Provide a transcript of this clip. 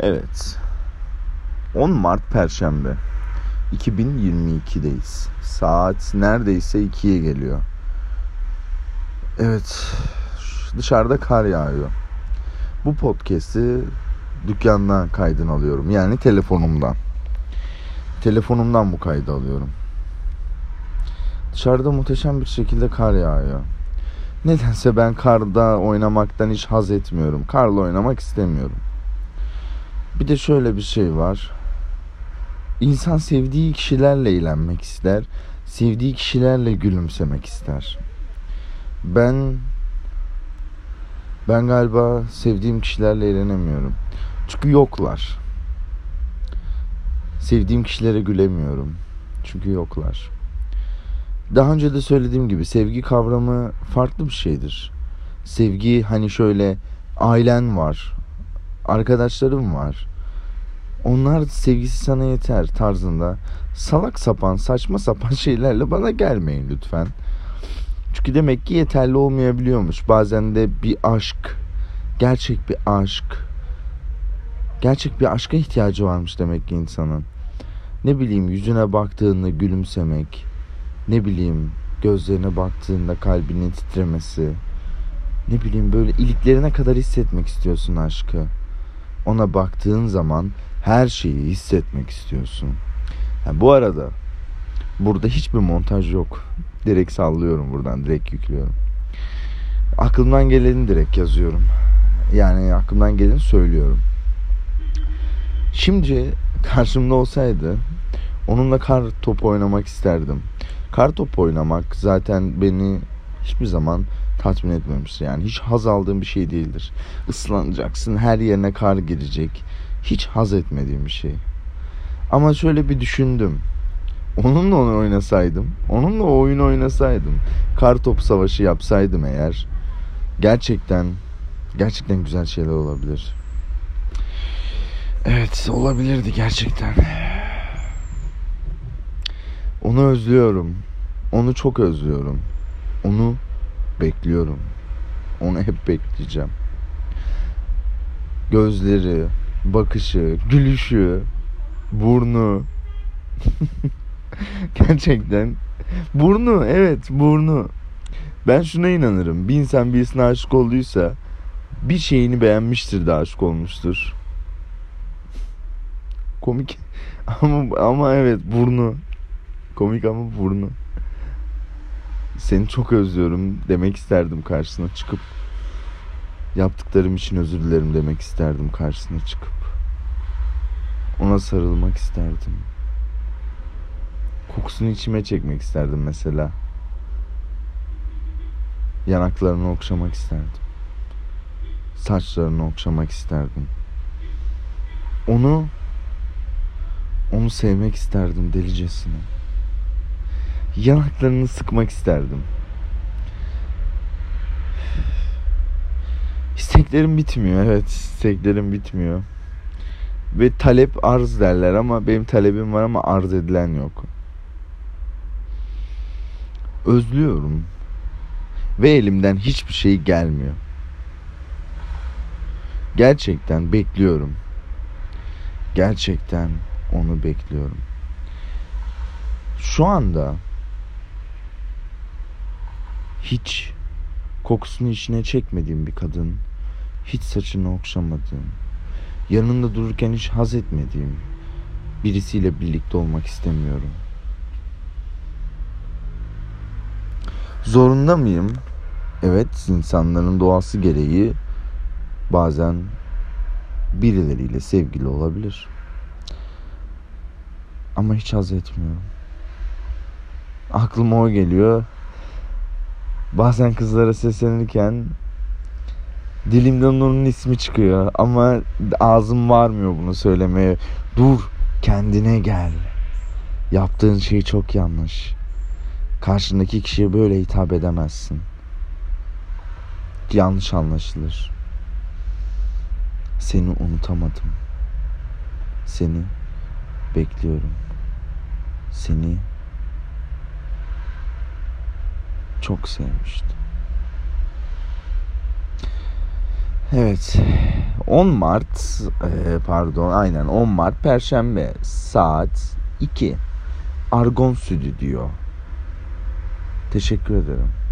Evet. 10 Mart Perşembe. 2022'deyiz. Saat neredeyse 2'ye geliyor. Evet. Dışarıda kar yağıyor. Bu podcast'i dükkandan kaydını alıyorum. Yani telefonumdan. Telefonumdan bu kaydı alıyorum. Dışarıda muhteşem bir şekilde kar yağıyor. Nedense ben karda oynamaktan hiç haz etmiyorum. Karla oynamak istemiyorum. Bir de şöyle bir şey var. İnsan sevdiği kişilerle eğlenmek ister. Sevdiği kişilerle gülümsemek ister. Ben ben galiba sevdiğim kişilerle eğlenemiyorum. Çünkü yoklar. Sevdiğim kişilere gülemiyorum. Çünkü yoklar. Daha önce de söylediğim gibi sevgi kavramı farklı bir şeydir. Sevgi hani şöyle ailen var, arkadaşlarım var. Onlar sevgisi sana yeter tarzında salak sapan saçma sapan şeylerle bana gelmeyin lütfen. Çünkü demek ki yeterli olmayabiliyormuş. Bazen de bir aşk, gerçek bir aşk, gerçek bir aşka ihtiyacı varmış demek ki insanın. Ne bileyim yüzüne baktığında gülümsemek, ne bileyim gözlerine baktığında kalbinin titremesi, ne bileyim böyle iliklerine kadar hissetmek istiyorsun aşkı. Ona baktığın zaman her şeyi hissetmek istiyorsun. Yani bu arada burada hiçbir montaj yok. Direkt sallıyorum buradan, direkt yüklüyorum. Aklımdan geleni direkt yazıyorum. Yani aklımdan geleni söylüyorum. Şimdi karşımda olsaydı onunla kar topu oynamak isterdim. Kar topu oynamak zaten beni hiçbir zaman tatmin etmemiştir. Yani hiç haz aldığım bir şey değildir. Islanacaksın, her yerine kar girecek. Hiç haz etmediğim bir şey. Ama şöyle bir düşündüm. Onunla onu oynasaydım, onunla o oyunu oynasaydım, kar topu savaşı yapsaydım eğer gerçekten gerçekten güzel şeyler olabilir. Evet, olabilirdi gerçekten. Onu özlüyorum. Onu çok özlüyorum. Onu bekliyorum. Onu hep bekleyeceğim. Gözleri, bakışı, gülüşü, burnu. Gerçekten burnu, evet burnu. Ben şuna inanırım. Bir insan birisine aşık olduysa bir şeyini beğenmiştir de aşık olmuştur. Komik ama ama evet burnu. Komik ama burnu. Seni çok özlüyorum demek isterdim karşısına çıkıp. Yaptıklarım için özür dilerim demek isterdim karşısına çıkıp. Ona sarılmak isterdim. Kokusunu içime çekmek isterdim mesela. Yanaklarını okşamak isterdim. Saçlarını okşamak isterdim. Onu onu sevmek isterdim delicesine. Yanaklarını sıkmak isterdim. İsteklerim bitmiyor. Evet, isteklerim bitmiyor. Ve talep arz derler ama benim talebim var ama arz edilen yok. Özlüyorum. Ve elimden hiçbir şey gelmiyor. Gerçekten bekliyorum. Gerçekten onu bekliyorum. Şu anda hiç kokusunu içine çekmediğim bir kadın, hiç saçını okşamadığım, yanında dururken hiç haz etmediğim birisiyle birlikte olmak istemiyorum. Zorunda mıyım? Evet, insanların doğası gereği bazen birileriyle sevgili olabilir. Ama hiç haz etmiyorum. Aklıma o geliyor. Bazen kızlara seslenirken dilimden onun ismi çıkıyor ama ağzım varmıyor bunu söylemeye. Dur, kendine gel. Yaptığın şey çok yanlış. Karşındaki kişiye böyle hitap edemezsin. Yanlış anlaşılır. Seni unutamadım. Seni bekliyorum. Seni çok sevmiştim. Evet. 10 Mart e, pardon aynen 10 Mart Perşembe saat 2 Argon Stüdyo. Teşekkür ederim.